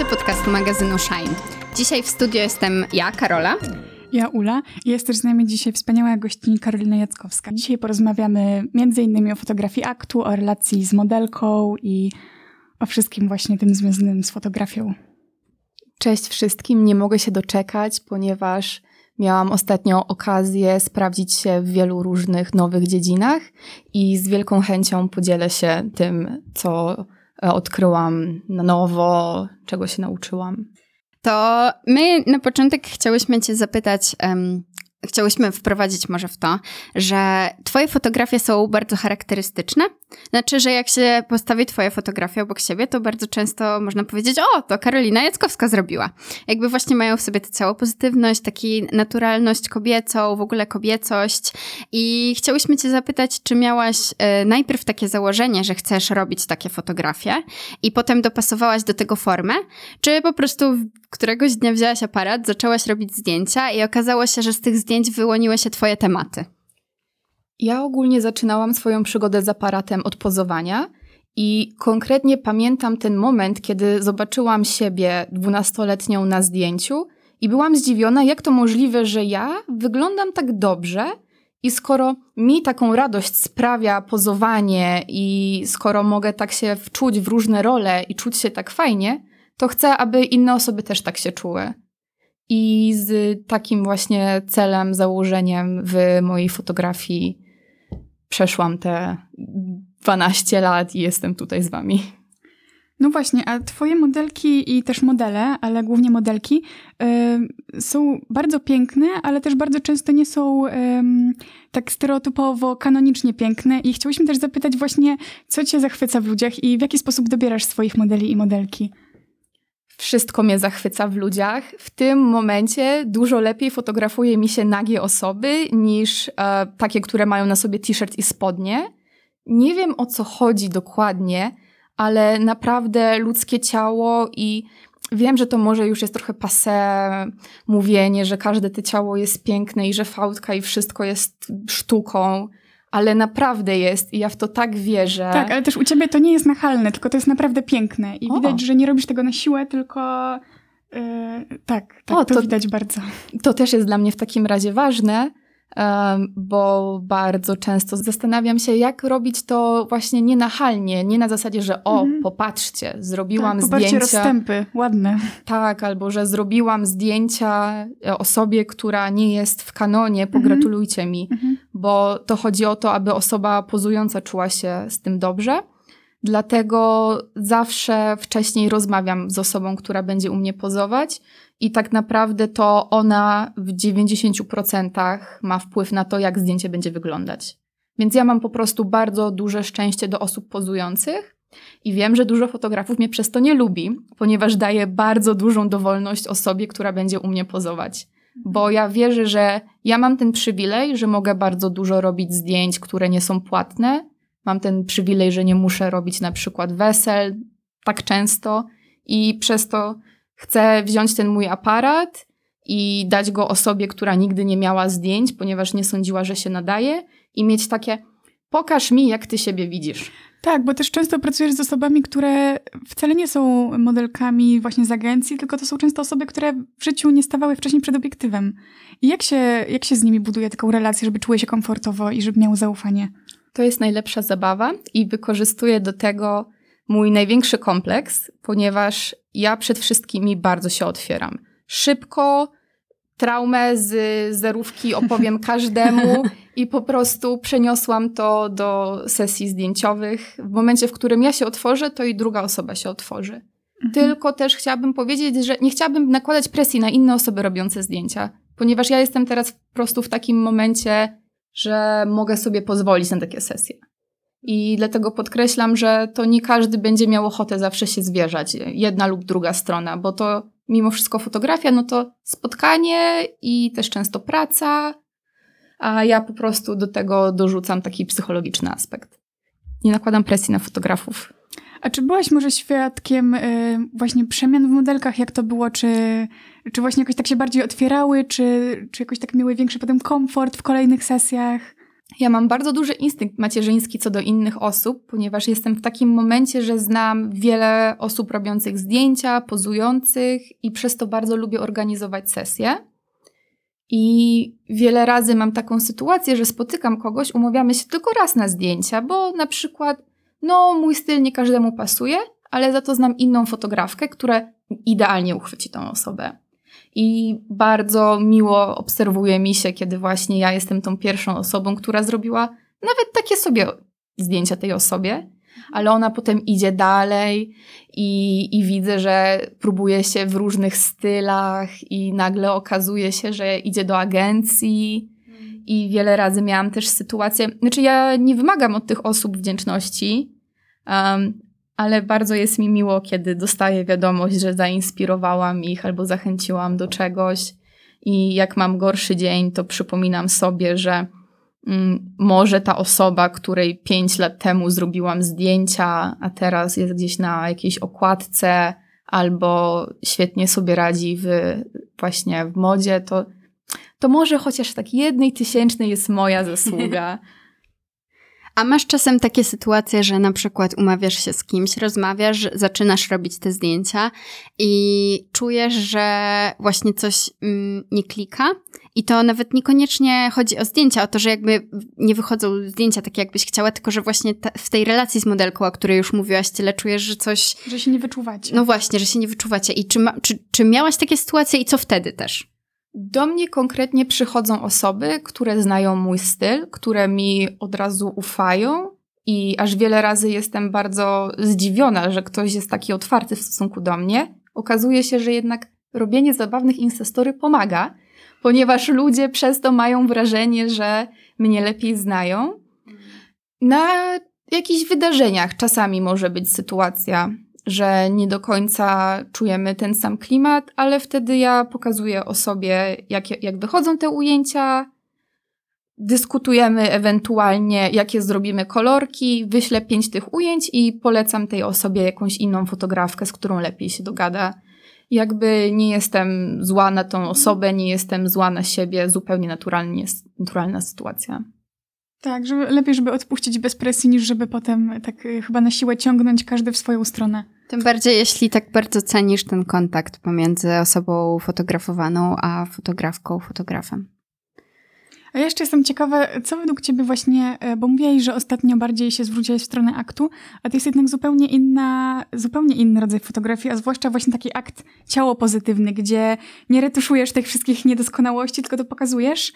Słuchacie podcastu magazynu Shine. Dzisiaj w studio jestem ja, Karola. Ja, Ula. Jest też z nami dzisiaj wspaniała gościni Karolina Jackowska. Dzisiaj porozmawiamy m.in. o fotografii aktu, o relacji z modelką i o wszystkim właśnie tym związanym z fotografią. Cześć wszystkim, nie mogę się doczekać, ponieważ miałam ostatnio okazję sprawdzić się w wielu różnych nowych dziedzinach i z wielką chęcią podzielę się tym, co odkryłam na nowo, czego się nauczyłam. To my na początek chciałyśmy Cię zapytać, um, chciałyśmy wprowadzić może w to, że Twoje fotografie są bardzo charakterystyczne. Znaczy, że jak się postawi Twoja fotografia obok siebie, to bardzo często można powiedzieć, o, to Karolina Jackowska zrobiła. Jakby właśnie mają w sobie tę całą pozytywność, taki naturalność kobiecą, w ogóle kobiecość. I chciałyśmy Cię zapytać, czy miałaś e, najpierw takie założenie, że chcesz robić takie fotografie i potem dopasowałaś do tego formę, czy po prostu któregoś dnia wzięłaś aparat, zaczęłaś robić zdjęcia i okazało się, że z tych zdjęć wyłoniły się Twoje tematy? Ja ogólnie zaczynałam swoją przygodę z aparatem od pozowania i konkretnie pamiętam ten moment, kiedy zobaczyłam siebie dwunastoletnią na zdjęciu i byłam zdziwiona, jak to możliwe, że ja wyglądam tak dobrze i skoro mi taką radość sprawia pozowanie i skoro mogę tak się wczuć w różne role i czuć się tak fajnie, to chcę, aby inne osoby też tak się czuły. I z takim właśnie celem, założeniem w mojej fotografii przeszłam te 12 lat i jestem tutaj z wami. No właśnie, a twoje modelki i też modele, ale głównie modelki, y, są bardzo piękne, ale też bardzo często nie są tak stereotypowo, kanonicznie piękne. I chciałyśmy też zapytać właśnie, co cię zachwyca w ludziach i w jaki sposób dobierasz swoich modeli i modelki? Wszystko mnie zachwyca w ludziach. W tym momencie dużo lepiej fotografuje mi się nagie osoby niż e, takie, które mają na sobie t-shirt i spodnie. Nie wiem o co chodzi dokładnie, ale naprawdę ludzkie ciało i wiem, że to może już jest trochę passe mówienie, że każde to ciało jest piękne i że fałdka i wszystko jest sztuką ale naprawdę jest i ja w to tak wierzę. Tak, ale też u ciebie to nie jest nachalne, tylko to jest naprawdę piękne i o. widać, że nie robisz tego na siłę, tylko yy, tak, tak o, to, to widać bardzo. To też jest dla mnie w takim razie ważne, bo bardzo często zastanawiam się, jak robić to właśnie nienachalnie, nie na zasadzie, że o, mhm. popatrzcie, zrobiłam tak, zdjęcia. rozstępy, ładne. Tak, albo że zrobiłam zdjęcia e, osobie, która nie jest w kanonie, mhm. pogratulujcie mi, mhm. bo to chodzi o to, aby osoba pozująca czuła się z tym dobrze. Dlatego zawsze wcześniej rozmawiam z osobą, która będzie u mnie pozować, i tak naprawdę to ona w 90% ma wpływ na to, jak zdjęcie będzie wyglądać. Więc ja mam po prostu bardzo duże szczęście do osób pozujących i wiem, że dużo fotografów mnie przez to nie lubi, ponieważ daję bardzo dużą dowolność osobie, która będzie u mnie pozować. Bo ja wierzę, że ja mam ten przywilej, że mogę bardzo dużo robić zdjęć, które nie są płatne. Mam ten przywilej, że nie muszę robić na przykład wesel tak często i przez to Chcę wziąć ten mój aparat i dać go osobie, która nigdy nie miała zdjęć, ponieważ nie sądziła, że się nadaje, i mieć takie: pokaż mi, jak ty siebie widzisz. Tak, bo też często pracujesz z osobami, które wcale nie są modelkami właśnie z agencji, tylko to są często osoby, które w życiu nie stawały wcześniej przed obiektywem. I jak się, jak się z nimi buduje taką relację, żeby czuły się komfortowo i żeby miały zaufanie? To jest najlepsza zabawa i wykorzystuję do tego mój największy kompleks, ponieważ ja przed wszystkimi bardzo się otwieram. Szybko traumę z zerówki opowiem każdemu i po prostu przeniosłam to do sesji zdjęciowych. W momencie, w którym ja się otworzę, to i druga osoba się otworzy. Mhm. Tylko też chciałabym powiedzieć, że nie chciałabym nakładać presji na inne osoby robiące zdjęcia, ponieważ ja jestem teraz po prostu w takim momencie, że mogę sobie pozwolić na takie sesje. I dlatego podkreślam, że to nie każdy będzie miał ochotę zawsze się zwierzać, jedna lub druga strona, bo to mimo wszystko fotografia, no to spotkanie i też często praca, a ja po prostu do tego dorzucam taki psychologiczny aspekt. Nie nakładam presji na fotografów. A czy byłaś może świadkiem y, właśnie przemian w modelkach, jak to było? Czy, czy właśnie jakoś tak się bardziej otwierały, czy, czy jakoś tak miały większy potem komfort w kolejnych sesjach? ja mam bardzo duży instynkt macierzyński co do innych osób, ponieważ jestem w takim momencie, że znam wiele osób robiących zdjęcia, pozujących i przez to bardzo lubię organizować sesje. I wiele razy mam taką sytuację, że spotykam kogoś, umawiamy się tylko raz na zdjęcia, bo na przykład, no, mój styl nie każdemu pasuje, ale za to znam inną fotografkę, która idealnie uchwyci tą osobę. I bardzo miło obserwuje mi się, kiedy właśnie ja jestem tą pierwszą osobą, która zrobiła nawet takie sobie zdjęcia tej osobie, ale ona potem idzie dalej i, i widzę, że próbuje się w różnych stylach i nagle okazuje się, że idzie do agencji. I wiele razy miałam też sytuację, znaczy ja nie wymagam od tych osób wdzięczności, um, ale bardzo jest mi miło, kiedy dostaję wiadomość, że zainspirowałam ich albo zachęciłam do czegoś. I jak mam gorszy dzień, to przypominam sobie, że mm, może ta osoba, której pięć lat temu zrobiłam zdjęcia, a teraz jest gdzieś na jakiejś okładce, albo świetnie sobie radzi w, właśnie w modzie, to, to może chociaż tak jednej tysięcznej jest moja zasługa. A masz czasem takie sytuacje, że na przykład umawiasz się z kimś, rozmawiasz, zaczynasz robić te zdjęcia i czujesz, że właśnie coś mm, nie klika. I to nawet niekoniecznie chodzi o zdjęcia, o to, że jakby nie wychodzą zdjęcia takie, jakbyś chciała, tylko że właśnie ta, w tej relacji z modelką, o której już mówiłaś, tyle czujesz, że coś. Że się nie wyczuwacie. No właśnie, że się nie wyczuwacie. I czy, ma, czy, czy miałaś takie sytuacje i co wtedy też? Do mnie konkretnie przychodzą osoby, które znają mój styl, które mi od razu ufają i aż wiele razy jestem bardzo zdziwiona, że ktoś jest taki otwarty w stosunku do mnie. Okazuje się, że jednak robienie zabawnych instastory pomaga, ponieważ ludzie przez to mają wrażenie, że mnie lepiej znają. Na jakichś wydarzeniach czasami może być sytuacja, że nie do końca czujemy ten sam klimat, ale wtedy ja pokazuję osobie, jak, jak wychodzą te ujęcia, dyskutujemy ewentualnie, jakie zrobimy kolorki, wyślę pięć tych ujęć i polecam tej osobie jakąś inną fotografkę, z którą lepiej się dogada. Jakby nie jestem zła na tą osobę, nie jestem zła na siebie, zupełnie naturalnie, naturalna sytuacja. Tak, żeby, lepiej, żeby odpuścić bez presji, niż żeby potem tak y, chyba na siłę ciągnąć każdy w swoją stronę. Tym bardziej, jeśli tak bardzo cenisz ten kontakt pomiędzy osobą fotografowaną a fotografką, fotografem. A ja jeszcze jestem ciekawa, co według Ciebie właśnie, e, bo mówiłaś, że ostatnio bardziej się zwróciłaś w stronę aktu, a to jest jednak zupełnie inna, zupełnie inny rodzaj fotografii, a zwłaszcza właśnie taki akt ciało pozytywny, gdzie nie retuszujesz tych wszystkich niedoskonałości, tylko to pokazujesz.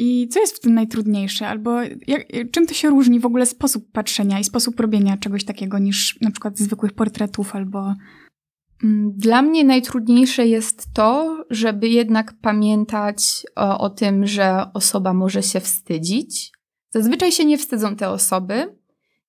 I co jest w tym najtrudniejsze? Albo jak, czym to się różni w ogóle sposób patrzenia i sposób robienia czegoś takiego niż na przykład zwykłych portretów albo. Mm, dla mnie najtrudniejsze jest to, żeby jednak pamiętać o, o tym, że osoba może się wstydzić. Zazwyczaj się nie wstydzą te osoby,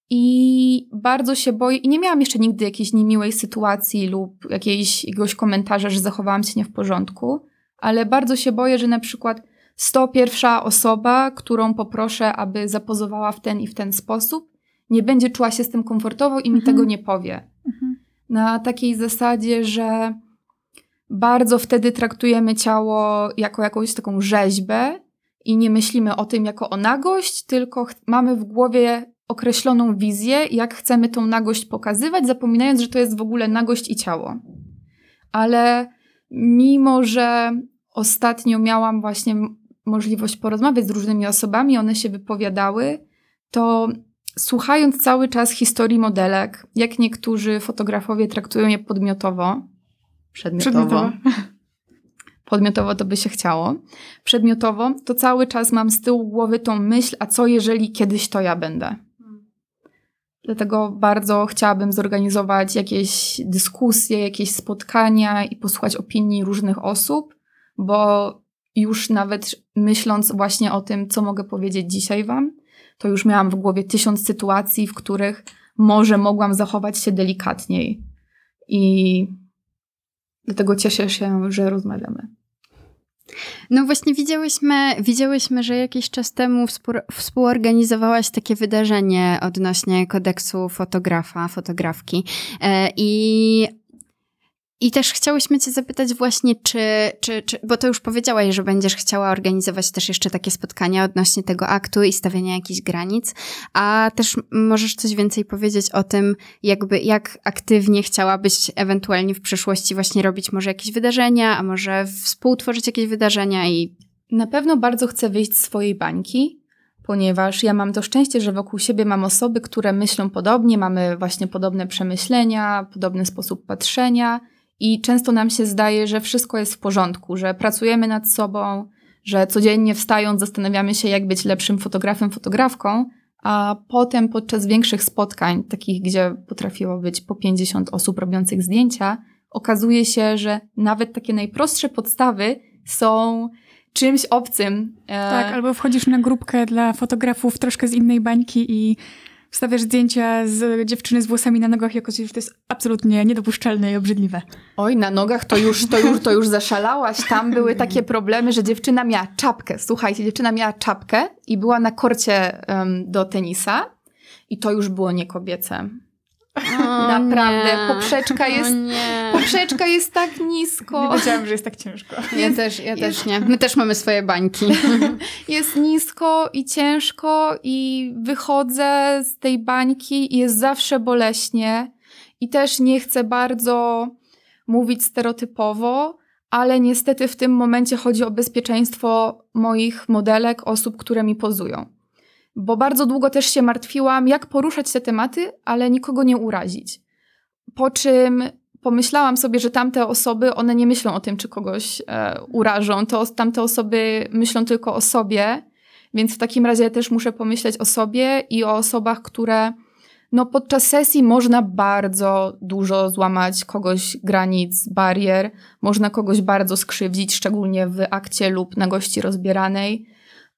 i bardzo się boję, i nie miałam jeszcze nigdy jakiejś niemiłej sytuacji lub jakiejś, jakiegoś komentarza, że zachowałam się nie w porządku, ale bardzo się boję, że na przykład 101 osoba, którą poproszę, aby zapozowała w ten i w ten sposób, nie będzie czuła się z tym komfortowo i mhm. mi tego nie powie. Mhm. Na takiej zasadzie, że bardzo wtedy traktujemy ciało jako jakąś taką rzeźbę i nie myślimy o tym jako o nagość, tylko mamy w głowie określoną wizję, jak chcemy tą nagość pokazywać, zapominając, że to jest w ogóle nagość i ciało. Ale mimo, że ostatnio miałam właśnie możliwość porozmawiać z różnymi osobami, one się wypowiadały, to słuchając cały czas historii modelek, jak niektórzy fotografowie traktują je podmiotowo, przedmiotowo, przedmiotowo. podmiotowo to by się chciało, przedmiotowo, to cały czas mam z tyłu głowy tą myśl, a co jeżeli kiedyś to ja będę? Dlatego bardzo chciałabym zorganizować jakieś dyskusje, jakieś spotkania i posłuchać opinii różnych osób, bo już nawet myśląc właśnie o tym, co mogę powiedzieć dzisiaj Wam, to już miałam w głowie tysiąc sytuacji, w których może mogłam zachować się delikatniej. I dlatego cieszę się, że rozmawiamy. No właśnie widziałyśmy, widziałyśmy, że jakiś czas temu współorganizowałaś takie wydarzenie odnośnie kodeksu fotografa, fotografki. E, I I też chciałyśmy Cię zapytać właśnie, czy, czy, czy, bo to już powiedziałaś, że będziesz chciała organizować też jeszcze takie spotkania odnośnie tego aktu i stawiania jakichś granic, a też możesz coś więcej powiedzieć o tym, jakby jak aktywnie chciałabyś ewentualnie w przyszłości właśnie robić może jakieś wydarzenia, a może współtworzyć jakieś wydarzenia i... Na pewno bardzo chcę wyjść z swojej bańki, ponieważ ja mam to szczęście, że wokół siebie mam osoby, które myślą podobnie, mamy właśnie podobne przemyślenia, podobny sposób patrzenia i często nam się zdaje, że wszystko jest w porządku, że pracujemy nad sobą, że codziennie wstając zastanawiamy się, jak być lepszym fotografem, fotografką, a potem podczas większych spotkań, takich, gdzie potrafiło być po 50 osób robiących zdjęcia, okazuje się, że nawet takie najprostsze podstawy są czymś obcym. E, tak, albo wchodzisz na grupkę dla fotografów troszkę z innej bańki i wstawiasz zdjęcia z dziewczyny z włosami na nogach jako coś, że to jest absolutnie niedopuszczalne i obrzydliwe. Oj, na nogach to już, to już, to już zaszalałaś. Tam były takie problemy, że dziewczyna miała czapkę. Słuchajcie, dziewczyna miała czapkę i była na korcie um, do tenisa i to już było niekobiece. O, Naprawdę, nie. poprzeczka jest, poprzeczka jest tak nisko. Nie wiedziałam, że jest tak ciężko. Ja jest, też, ja jest, też nie. My też mamy swoje bańki. Jest nisko i ciężko i wychodzę z tej bańki i jest zawsze boleśnie i też nie chcę bardzo mówić stereotypowo, ale niestety w tym momencie chodzi o bezpieczeństwo moich modelek, osób, które mi pozują bo bardzo długo też się martwiłam, jak poruszać te tematy, ale nikogo nie urazić. Po czym pomyślałam sobie, że tamte osoby, one nie myślą o tym, czy kogoś e, urażą, to tamte osoby myślą tylko o sobie, więc w takim razie też muszę pomyśleć o sobie i o osobach, które no podczas sesji można bardzo dużo złamać kogoś granic, barier, można kogoś bardzo skrzywdzić, szczególnie w akcie lub na gości rozbieranej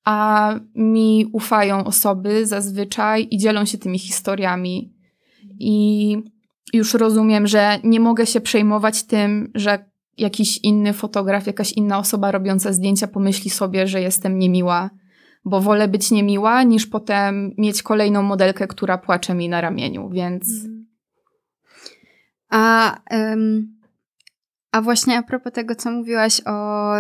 a mi ufają osoby zazwyczaj i dzielą się tymi historiami. I już rozumiem, że nie mogę się przejmować tym, że jakiś inny fotograf, jakaś inna osoba robiąca zdjęcia pomyśli sobie, że jestem niemiła, bo wolę być niemiła, niż potem mieć kolejną modelkę, która płacze mi na ramieniu, więc. A um, a właśnie a propos tego, co mówiłaś o,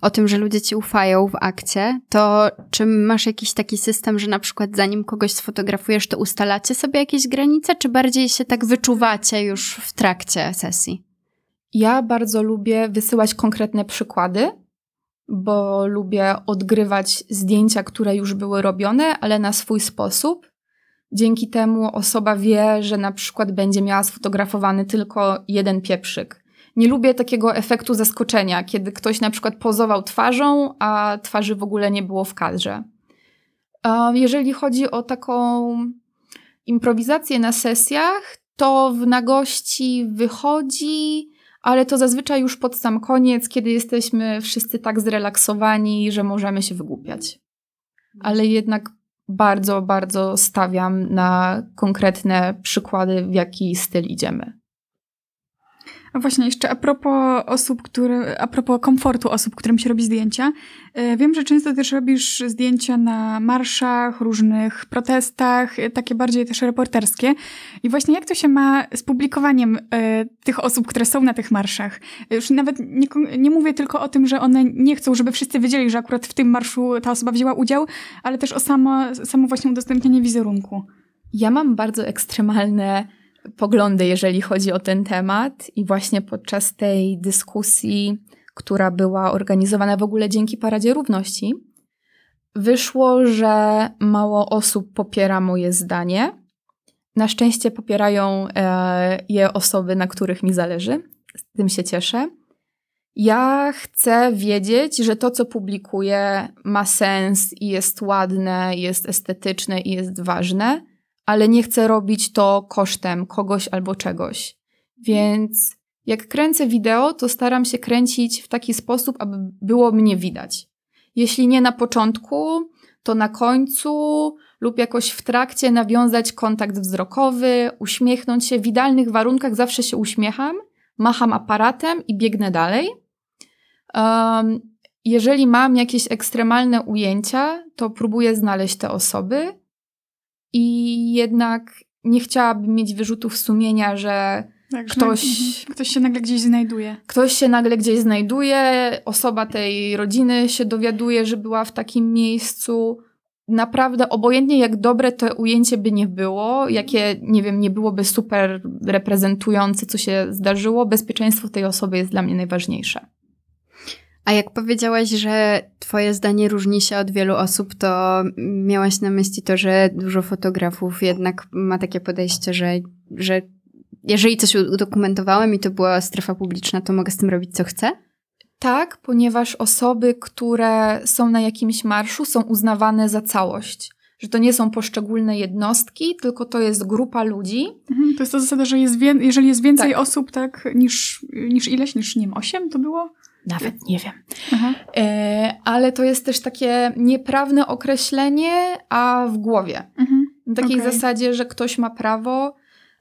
o tym, że ludzie ci ufają w akcie, to czy masz jakiś taki system, że na przykład zanim kogoś sfotografujesz, to ustalacie sobie jakieś granice, czy bardziej się tak wyczuwacie już w trakcie sesji? Ja bardzo lubię wysyłać konkretne przykłady, bo lubię odgrywać zdjęcia, które już były robione, ale na swój sposób. Dzięki temu osoba wie, że na przykład będzie miała sfotografowany tylko jeden pieprzyk nie lubię takiego efektu zaskoczenia, kiedy ktoś na przykład pozował twarzą, a twarzy w ogóle nie było w kadrze. Jeżeli chodzi o taką improwizację na sesjach, to w nagości wychodzi, ale to zazwyczaj już pod sam koniec, kiedy jesteśmy wszyscy tak zrelaksowani, że możemy się wygłupiać. Ale jednak bardzo, bardzo stawiam na konkretne przykłady, w jaki styl idziemy. A właśnie jeszcze a propos osób, które, a propos komfortu osób, którym się robi zdjęcia. E, wiem, że często też robisz zdjęcia na marszach, różnych protestach, e, takie bardziej też reporterskie. I właśnie jak to się ma z publikowaniem e, tych osób, które są na tych marszach? Już nawet nie, nie mówię tylko o tym, że one nie chcą, żeby wszyscy wiedzieli, że akurat w tym marszu ta osoba wzięła udział, ale też o samo, samo właśnie udostępnianie wizerunku. Ja mam bardzo ekstremalne poglądy, jeżeli chodzi o ten temat, i właśnie podczas tej dyskusji, która była organizowana w ogóle dzięki Paradzie Równości, wyszło, że mało osób popiera moje zdanie. Na szczęście popierają e, je osoby, na których mi zależy. Z tym się cieszę. Ja chcę wiedzieć, że to, co publikuję, ma sens i jest ładne, jest estetyczne i jest ważne ale nie chcę robić to kosztem kogoś albo czegoś. Więc jak kręcę wideo, to staram się kręcić w taki sposób, aby było mnie widać. Jeśli nie na początku, to na końcu lub jakoś w trakcie nawiązać kontakt wzrokowy, uśmiechnąć się. W idealnych warunkach zawsze się uśmiecham, macham aparatem i biegnę dalej. Um, jeżeli mam jakieś ekstremalne ujęcia, to próbuję znaleźć te osoby i jednak nie chciałabym mieć wyrzutów sumienia, że Tak, ktoś, mhm. ktoś się nagle gdzieś znajduje. Ktoś się nagle gdzieś znajduje, osoba tej rodziny się dowiaduje, że była w takim miejscu. Naprawdę, obojętnie jak dobre to ujęcie by nie było, jakie, nie wiem, nie byłoby super reprezentujące, co się zdarzyło, bezpieczeństwo tej osoby jest dla mnie najważniejsze. A jak powiedziałaś, że Twoje zdanie różni się od wielu osób, to miałaś na myśli to, że dużo fotografów jednak ma takie podejście, że, że jeżeli coś udokumentowałem i to była strefa publiczna, to mogę z tym robić co chcę? Tak, ponieważ osoby, które są na jakimś marszu, są uznawane za całość. Że to nie są poszczególne jednostki, tylko to jest grupa ludzi. Mhm, to jest ta zasada, że jest wie- jeżeli jest więcej tak. osób, tak, niż, niż ileś, niż nie wiem, osiem to było? Nawet nie wiem. E, ale to jest też takie nieprawne określenie, a w głowie. Mhm. W takiej okay. zasadzie, że ktoś ma prawo.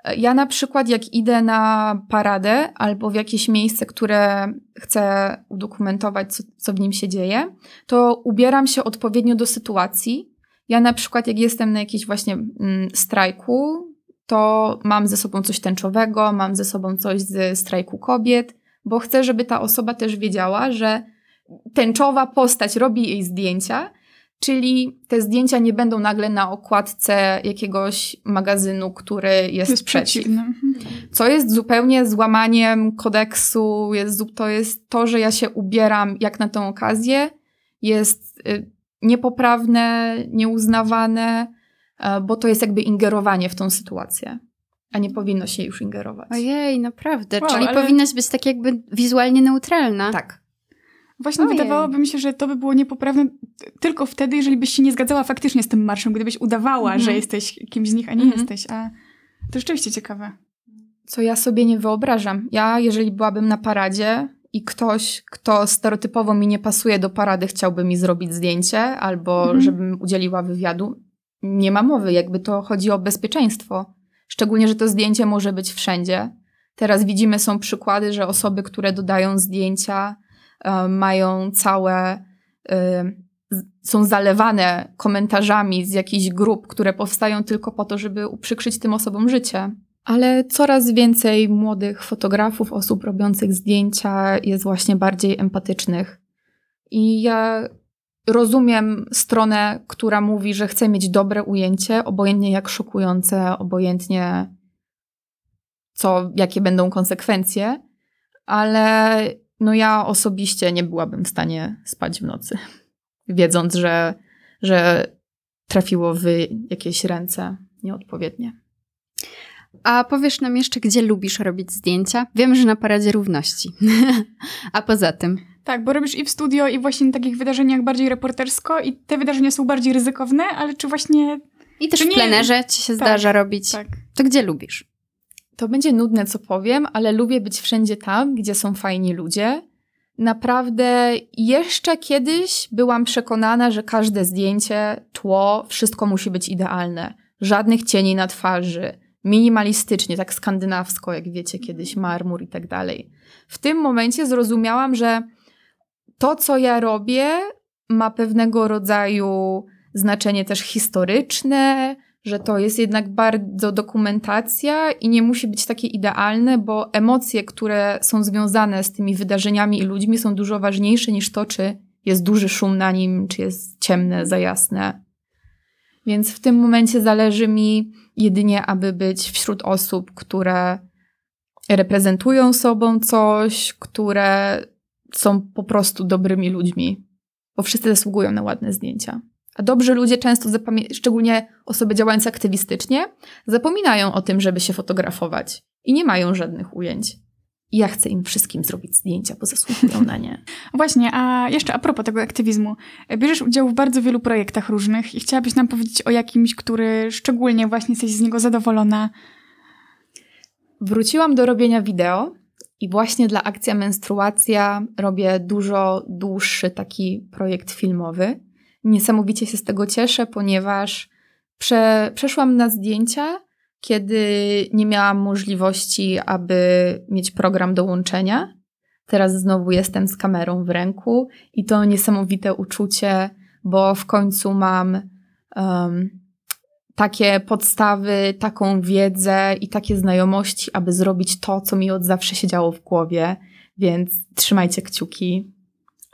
E, ja na przykład, jak idę na paradę albo w jakieś miejsce, które chcę udokumentować, co, co w nim się dzieje, to ubieram się odpowiednio do sytuacji. Ja na przykład, jak jestem na jakimś właśnie mm, strajku, to mam ze sobą coś tęczowego, mam ze sobą coś ze strajku kobiet bo chcę, żeby ta osoba też wiedziała, że tęczowa postać robi jej zdjęcia, czyli te zdjęcia nie będą nagle na okładce jakiegoś magazynu, który jest, jest przeciw. Mhm. Co jest zupełnie złamaniem kodeksu, jest, to jest to, że ja się ubieram jak na tą okazję, jest y, niepoprawne, nieuznawane, e, bo to jest jakby ingerowanie w tą sytuację a nie powinno się już ingerować. Ojej, naprawdę. Wow, Czyli ale... powinnaś być tak jakby wizualnie neutralna. Tak. Właśnie Ojej. wydawałoby mi się, że to by było niepoprawne tylko wtedy, jeżeli byś się nie zgadzała faktycznie z tym marszem, gdybyś udawała, mm. że jesteś kimś z nich, a nie mm. jesteś. A to rzeczywiście ciekawe. Co ja sobie nie wyobrażam. Ja, jeżeli byłabym na paradzie i ktoś, kto stereotypowo mi nie pasuje do parady, chciałby mi zrobić zdjęcie albo mm. żebym udzieliła wywiadu, nie ma mowy. Jakby to chodzi o bezpieczeństwo. Szczególnie, że to zdjęcie może być wszędzie. Teraz widzimy, są przykłady, że osoby, które dodają zdjęcia, y, mają całe, y, są zalewane komentarzami z jakichś grup, które powstają tylko po to, żeby uprzykrzyć tym osobom życie. Ale coraz więcej młodych fotografów, osób robiących zdjęcia jest właśnie bardziej empatycznych. I ja rozumiem stronę, która mówi, że chce mieć dobre ujęcie, obojętnie jak szokujące, obojętnie co, jakie będą konsekwencje, ale no ja osobiście nie byłabym w stanie spać w nocy, wiedząc, że, że trafiło w jakieś ręce nieodpowiednie. A powiesz nam jeszcze, gdzie lubisz robić zdjęcia? Wiem, że na Paradzie Równości. A poza tym? Tak, bo robisz i w studio, i właśnie na takich wydarzeniach bardziej reportersko i te wydarzenia są bardziej ryzykowne, ale czy właśnie... I też w plenerze ci się tak, zdarza robić. Tak. To gdzie lubisz? To będzie nudne, co powiem, ale lubię być wszędzie tam, gdzie są fajni ludzie. Naprawdę jeszcze kiedyś byłam przekonana, że każde zdjęcie, tło, wszystko musi być idealne. Żadnych cieni na twarzy, minimalistycznie, tak skandynawsko, jak wiecie, kiedyś marmur i tak dalej. W tym momencie zrozumiałam, że to, co ja robię, ma pewnego rodzaju znaczenie też historyczne, że to jest jednak bardzo dokumentacja i nie musi być takie idealne, bo emocje, które są związane z tymi wydarzeniami i ludźmi, są dużo ważniejsze niż to, czy jest duży szum na nim, czy jest ciemne, za jasne. Więc w tym momencie zależy mi jedynie, aby być wśród osób, które reprezentują sobą coś, które są po prostu dobrymi ludźmi, bo wszyscy zasługują na ładne zdjęcia. A dobrzy ludzie często, szczególnie osoby działające aktywistycznie, zapominają o tym, żeby się fotografować i nie mają żadnych ujęć. I ja chcę im wszystkim zrobić zdjęcia, bo zasługują na nie. Właśnie, a jeszcze a propos tego aktywizmu. Bierzesz udział w bardzo wielu projektach różnych i chciałabyś nam powiedzieć o jakimś, który szczególnie właśnie jesteś z niego zadowolona. Wróciłam do robienia wideo i właśnie dla Akcja Menstruacja robię dużo dłuższy taki projekt filmowy. Niesamowicie się z tego cieszę, ponieważ prze, przeszłam na zdjęcia, kiedy nie miałam możliwości, aby mieć program do łączenia. Teraz znowu jestem z kamerą w ręku i to niesamowite uczucie, bo w końcu mam um, takie podstawy, taką wiedzę i takie znajomości, aby zrobić to, co mi od zawsze siedziało w głowie. Więc trzymajcie kciuki.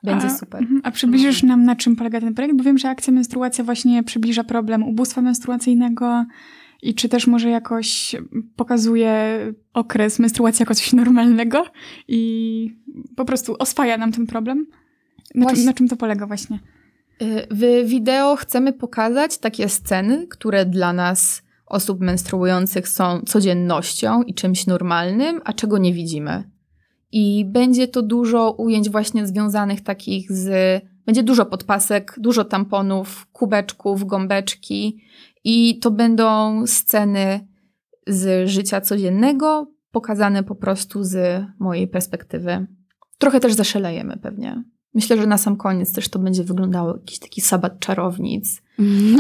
Będzie a, super. Mhm. A przybliżysz nam, na czym polega ten projekt? Bo wiem, że akcja menstruacja właśnie przybliża problem ubóstwa menstruacyjnego i czy też może jakoś pokazuje okres menstruacji jako coś normalnego i po prostu oswaja nam ten problem? Na, czym, na czym to polega właśnie? Y, w wideo chcemy pokazać takie sceny, które dla nas, osób menstruujących, są codziennością i czymś normalnym, a czego nie widzimy. I będzie to dużo ujęć właśnie związanych takich z. Będzie dużo podpasek, dużo tamponów, kubeczków, gąbeczki, i to będą sceny z życia codziennego, pokazane po prostu z mojej perspektywy. Trochę też zaszalejemy pewnie. Myślę, że na sam koniec też to będzie wyglądało jakiś taki sabat czarownic,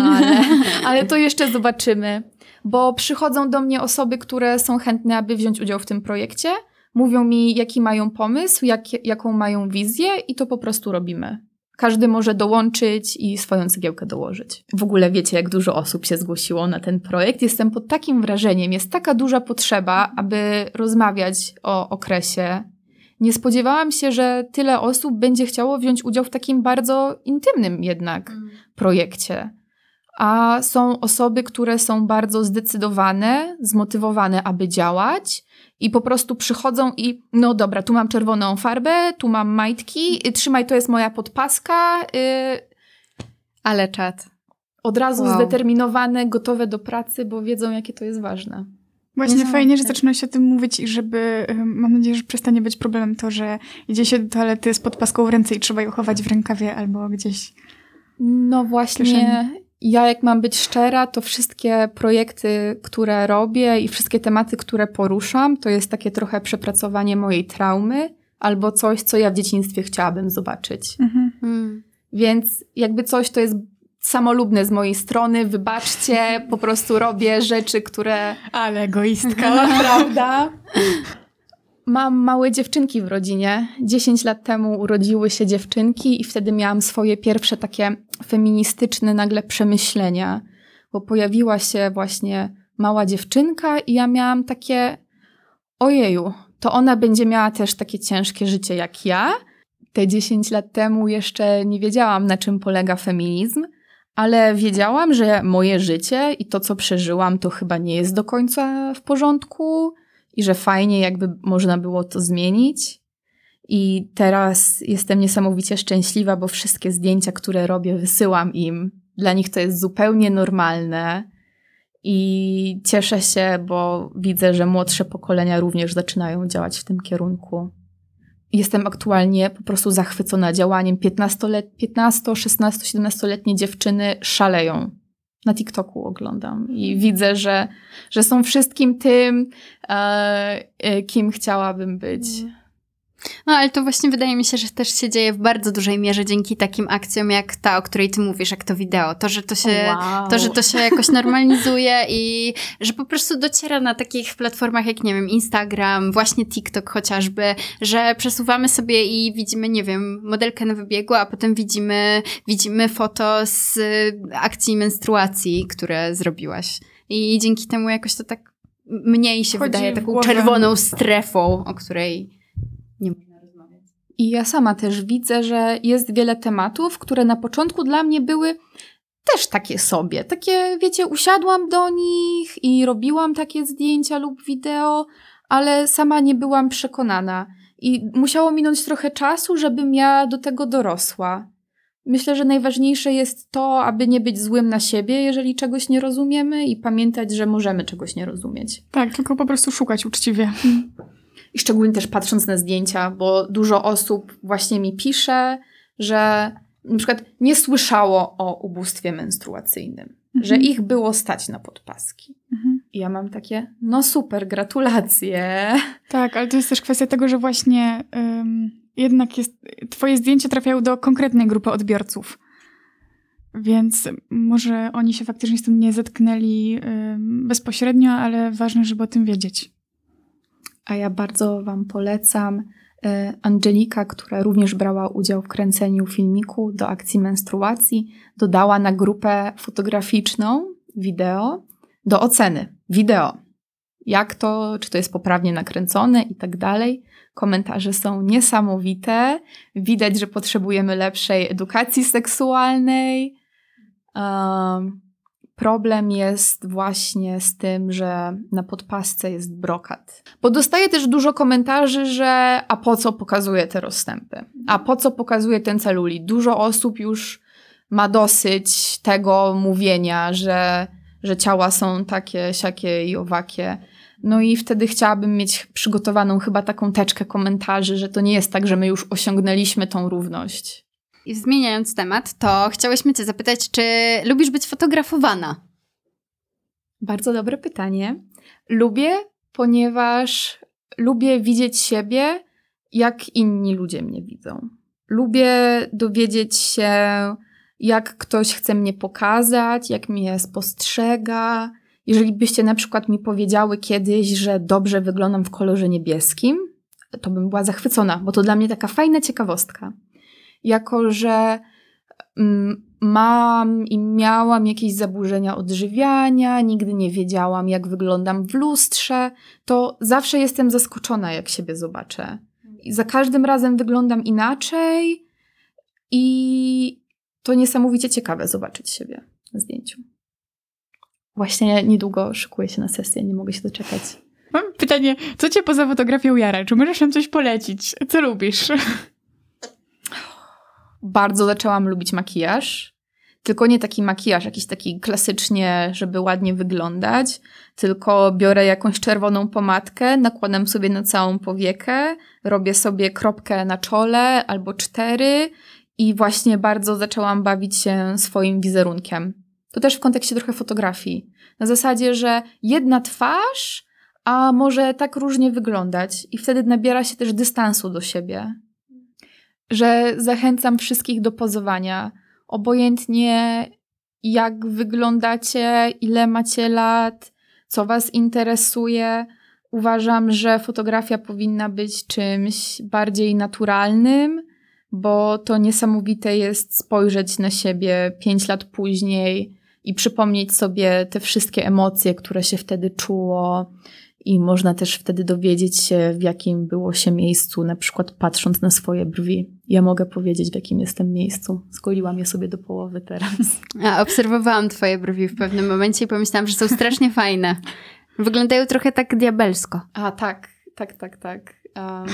ale, ale to jeszcze zobaczymy, bo przychodzą do mnie osoby, które są chętne, aby wziąć udział w tym projekcie, mówią mi, jaki mają pomysł, jak, jaką mają wizję i to po prostu robimy. Każdy może dołączyć i swoją cegiełkę dołożyć. W ogóle wiecie, jak dużo osób się zgłosiło na ten projekt. Jestem pod takim wrażeniem, jest taka duża potrzeba, aby rozmawiać o okresie nie spodziewałam się, że tyle osób będzie chciało wziąć udział w takim bardzo intymnym jednak mm. projekcie. A są osoby, które są bardzo zdecydowane, zmotywowane, aby działać i po prostu przychodzą i no dobra, tu mam czerwoną farbę, tu mam majtki, trzymaj, to jest moja podpaska. Yy, Ale czat. Od razu wow. zdeterminowane, gotowe do pracy, bo wiedzą, jakie to jest ważne. Właśnie fajnie, że zaczyna się o tym mówić i żeby, mam nadzieję, że przestanie być problemem to, że idzie się do toalety z podpaską w ręce i trzeba ją chować w rękawie albo gdzieś. No właśnie, ja jak mam być szczera, to wszystkie projekty, które robię i wszystkie tematy, które poruszam, to jest takie trochę przepracowanie mojej traumy albo coś, co ja w dzieciństwie chciałabym zobaczyć. Mhm. Hmm. Więc jakby coś, to jest samolubne z mojej strony, wybaczcie, po prostu robię rzeczy, które... Ale egoistka. Prawda? Mam małe dziewczynki w rodzinie. 10 lat temu urodziły się dziewczynki i wtedy miałam swoje pierwsze takie feministyczne nagle przemyślenia, bo pojawiła się właśnie mała dziewczynka i ja miałam takie ojeju, to ona będzie miała też takie ciężkie życie jak ja. Te 10 lat temu jeszcze nie wiedziałam, na czym polega feminizm, ale wiedziałam, że moje życie i to, co przeżyłam, to chyba nie jest do końca w porządku i że fajnie, jakby można było to zmienić. I teraz jestem niesamowicie szczęśliwa, bo wszystkie zdjęcia, które robię, wysyłam im. Dla nich to jest zupełnie normalne. I cieszę się, bo widzę, że młodsze pokolenia również zaczynają działać w tym kierunku jestem aktualnie po prostu zachwycona działaniem. 15, 15 16, 17-letnie dziewczyny szaleją. Na TikToku oglądam i widzę, że, że są wszystkim tym, e, e kim chciałabym być. No ale to właśnie wydaje mi się, że też się dzieje w bardzo dużej mierze dzięki takim akcjom jak ta, o której ty mówisz, jak to wideo. To, że to się, wow. to, że to się jakoś normalizuje i że po prostu dociera na takich platformach jak, nie wiem, Instagram, właśnie TikTok chociażby, że przesuwamy sobie i widzimy, nie wiem, modelkę na wybiegu, a potem widzimy, widzimy foto z akcji menstruacji, które zrobiłaś. I dzięki temu jakoś to tak mniej się Chodzi wydaje taką czerwoną strefą, o której. I ja sama też widzę, że jest wiele tematów, które na początku dla mnie były też takie sobie. Takie, wiecie, usiadłam do nich i robiłam takie zdjęcia lub wideo, ale sama nie byłam przekonana. I musiało minąć trochę czasu, żebym ja do tego dorosła. Myślę, że najważniejsze jest to, aby nie być złym na siebie, jeżeli czegoś nie rozumiemy i pamiętać, że możemy czegoś nie rozumieć. Tak, tylko po prostu szukać uczciwie. I szczególnie też patrząc na zdjęcia, bo dużo osób właśnie mi pisze, że na przykład nie słyszało o ubóstwie menstruacyjnym, mhm. że ich było stać na podpaski. Mhm. I ja mam takie, no super, gratulacje. Tak, ale to jest też kwestia tego, że właśnie jednak jest, twoje zdjęcia trafiają do konkretnej grupy odbiorców. Więc może oni się faktycznie z tym nie zetknęli bezpośrednio, ale ważne, żeby o tym wiedzieć a ja bardzo Wam polecam e, Angelika, która również brała udział w kręceniu filmiku do akcji menstruacji, dodała na grupę fotograficzną wideo do oceny. Wideo. Jak to, czy to jest poprawnie nakręcone i tak dalej. Komentarze są niesamowite. Widać, że potrzebujemy lepszej edukacji seksualnej. Um, problem jest właśnie z tym, że na podpasce jest brokat. Bo dostaję też dużo komentarzy, że a po co pokazuje te rozstępy? A po co pokazuje ten celulit? Dużo osób już ma dosyć tego mówienia, że, że ciała są takie, siakie i owakie. No i wtedy chciałabym mieć przygotowaną chyba taką teczkę komentarzy, że to nie jest tak, że my już osiągnęliśmy tą równość. I zmieniając temat, to chciałyśmy Cię zapytać, czy lubisz być fotografowana? Bardzo dobre pytanie. Lubię, ponieważ lubię widzieć siebie, jak inni ludzie mnie widzą. Lubię dowiedzieć się, jak ktoś chce mnie pokazać, jak mnie spostrzega. Jeżeli byście na przykład mi powiedziały kiedyś, że dobrze wyglądam w kolorze niebieskim, to bym była zachwycona, bo to dla mnie taka fajna ciekawostka. Jako, że mm, mam i miałam jakieś zaburzenia odżywiania, nigdy nie wiedziałam, jak wyglądam w lustrze, to zawsze jestem zaskoczona, jak siebie zobaczę. I za każdym razem wyglądam inaczej i to niesamowicie ciekawe zobaczyć siebie na zdjęciu. Właśnie niedługo szykuję się na sesję, nie mogę się doczekać. Mam pytanie, co cię poza fotografią jara? Czy możesz nam coś polecić? Co lubisz? Bardzo zaczęłam lubić makijaż. Tylko nie taki makijaż, jakiś taki klasycznie, żeby ładnie wyglądać, tylko biorę jakąś czerwoną pomadkę, nakładam sobie na całą powiekę, robię sobie kropkę na czole albo cztery i właśnie bardzo zaczęłam bawić się swoim wizerunkiem. To też w kontekście trochę fotografii. Na zasadzie, że jedna twarz, a może tak różnie wyglądać, i wtedy nabiera się też dystansu do siebie. Że zachęcam wszystkich do pozowania. Obojętnie jak wyglądacie, ile macie lat, co Was interesuje. Uważam, że fotografia powinna być czymś bardziej naturalnym, bo to niesamowite jest spojrzeć na siebie pięć lat później i przypomnieć sobie te wszystkie emocje, które się wtedy czuło. I można też wtedy dowiedzieć się, w jakim było się miejscu, na przykład patrząc na swoje brwi. Ja mogę powiedzieć, w jakim jestem miejscu. Skoliłam je sobie do połowy teraz. A obserwowałam twoje brwi w pewnym momencie i pomyślałam, że są strasznie fajne. Wyglądają trochę tak diabelsko. A tak, tak, tak, tak. Um.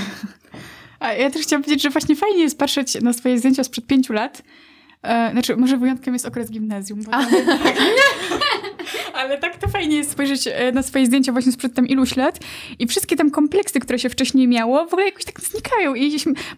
A ja też chciałam powiedzieć, że właśnie fajnie jest patrzeć na swoje zdjęcia sprzed pięciu lat. E, znaczy, może wyjątkiem jest okres gimnazjum. Bo tam, ale tak to fajnie jest spojrzeć e, na swoje zdjęcia właśnie sprzed tam iluś lat i wszystkie tam kompleksy, które się wcześniej miało, w ogóle jakoś tak znikają i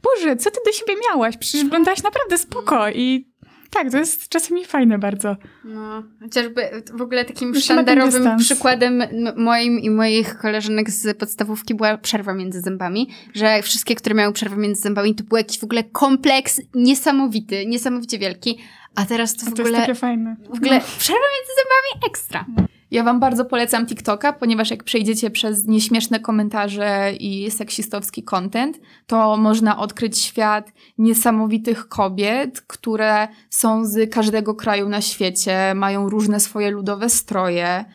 Boże, co ty do siebie miałaś? Przecież wyglądałaś naprawdę spoko i tak, to jest czasami fajne bardzo. No, chociażby w ogóle takim sztandarowym przykładem moim i moich koleżanek z podstawówki była przerwa między zębami, że wszystkie, które miały przerwę między zębami, to był jakiś w ogóle kompleks niesamowity, niesamowicie wielki, a teraz to w a to ogóle... jest takie fajne. W ogóle no. przerwa między zębami ekstra. No. Ja wam bardzo polecam TikToka, ponieważ jak przejdziecie przez nieśmieszne komentarze i seksistowski content, to można odkryć świat niesamowitych kobiet, które są z każdego kraju na świecie, mają różne swoje ludowe stroje.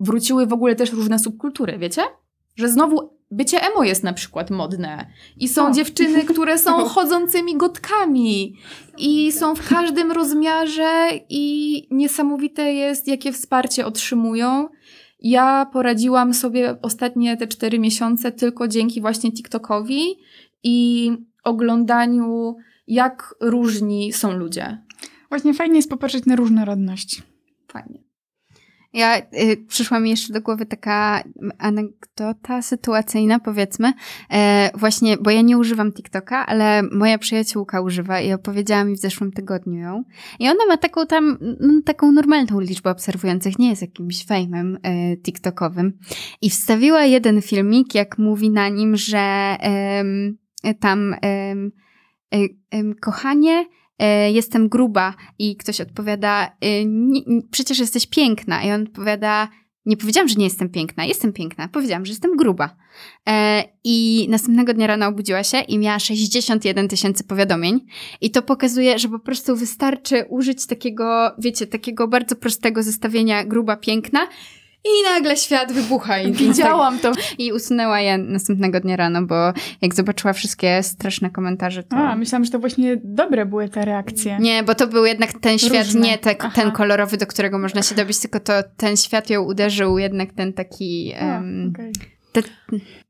Wróciły w ogóle też różne subkultury, wiecie? Że znowu bycie emo jest na przykład modne. I są dziewczyny, które są chodzącymi gotkami. I są w każdym rozmiarze i niesamowite jest, jakie wsparcie otrzymują. Ja poradziłam sobie ostatnie te cztery miesiące tylko dzięki właśnie TikTokowi i oglądaniu, jak różni są ludzie. Właśnie fajnie jest popatrzeć na różnorodność. Fajnie. Ja y, przyszła mi jeszcze do głowy taka anegdota sytuacyjna, powiedzmy. E, właśnie, bo ja nie używam TikToka, ale moja przyjaciółka używa i opowiedziała mi w zeszłym tygodniu ją. I ona ma taką tam, no, taką normalną liczbę obserwujących, nie jest jakimś fejmem e, TikTokowym. I wstawiła jeden filmik, jak mówi na nim, że tam e, kochanie, jestem gruba i ktoś odpowiada, e, przecież jesteś piękna. I on odpowiada, Nie powiedziałam, że nie jestem piękna. Jestem piękna. Powiedziałam, że jestem gruba. E, I następnego dnia rano obudziła się i miała 61 tysięcy powiadomień. I to pokazuje, że po prostu wystarczy użyć takiego, wiecie, takiego bardzo prostego zestawienia gruba, piękna. I nagle świat wybucha. I, Widziałam to. I usunęła je następnego dnia rano, bo jak zobaczyła wszystkie straszne komentarze, to... A, myślałam, że to właśnie dobre były te reakcje. Nie, bo to był jednak ten świat, Różne. nie te, ten kolorowy, do którego można się dobić, tylko to ten świat ją uderzył, jednak ten taki... A, em, okej. te,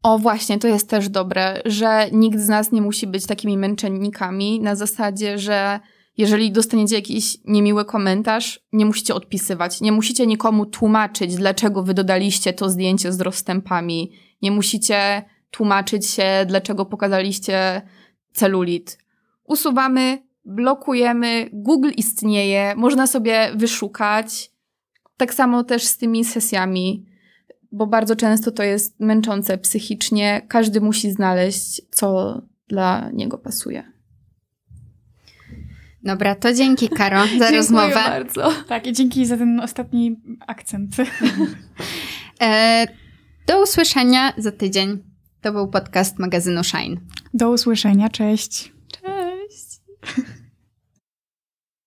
O, właśnie, to jest też dobre, że nikt z nas nie musi być takimi męczennikami na zasadzie, że jeżeli dostaniecie jakiś niemiły komentarz, nie musicie odpisywać, nie musicie nikomu tłumaczyć, dlaczego wy dodaliście to zdjęcie z rozstępami, nie musicie tłumaczyć się, dlaczego pokazaliście celulit. Usuwamy, blokujemy, Google istnieje, można sobie wyszukać. Tak samo też z tymi sesjami bo bardzo często to jest męczące psychicznie. Każdy musi znaleźć, co dla niego pasuje. Dobra, to dzięki Karo za Dziękuję rozmowę. bardzo. Tak, i dzięki za ten ostatni akcent. e, do usłyszenia za tydzień. To był podcast magazynu Shine. Do usłyszenia, cześć. Cześć.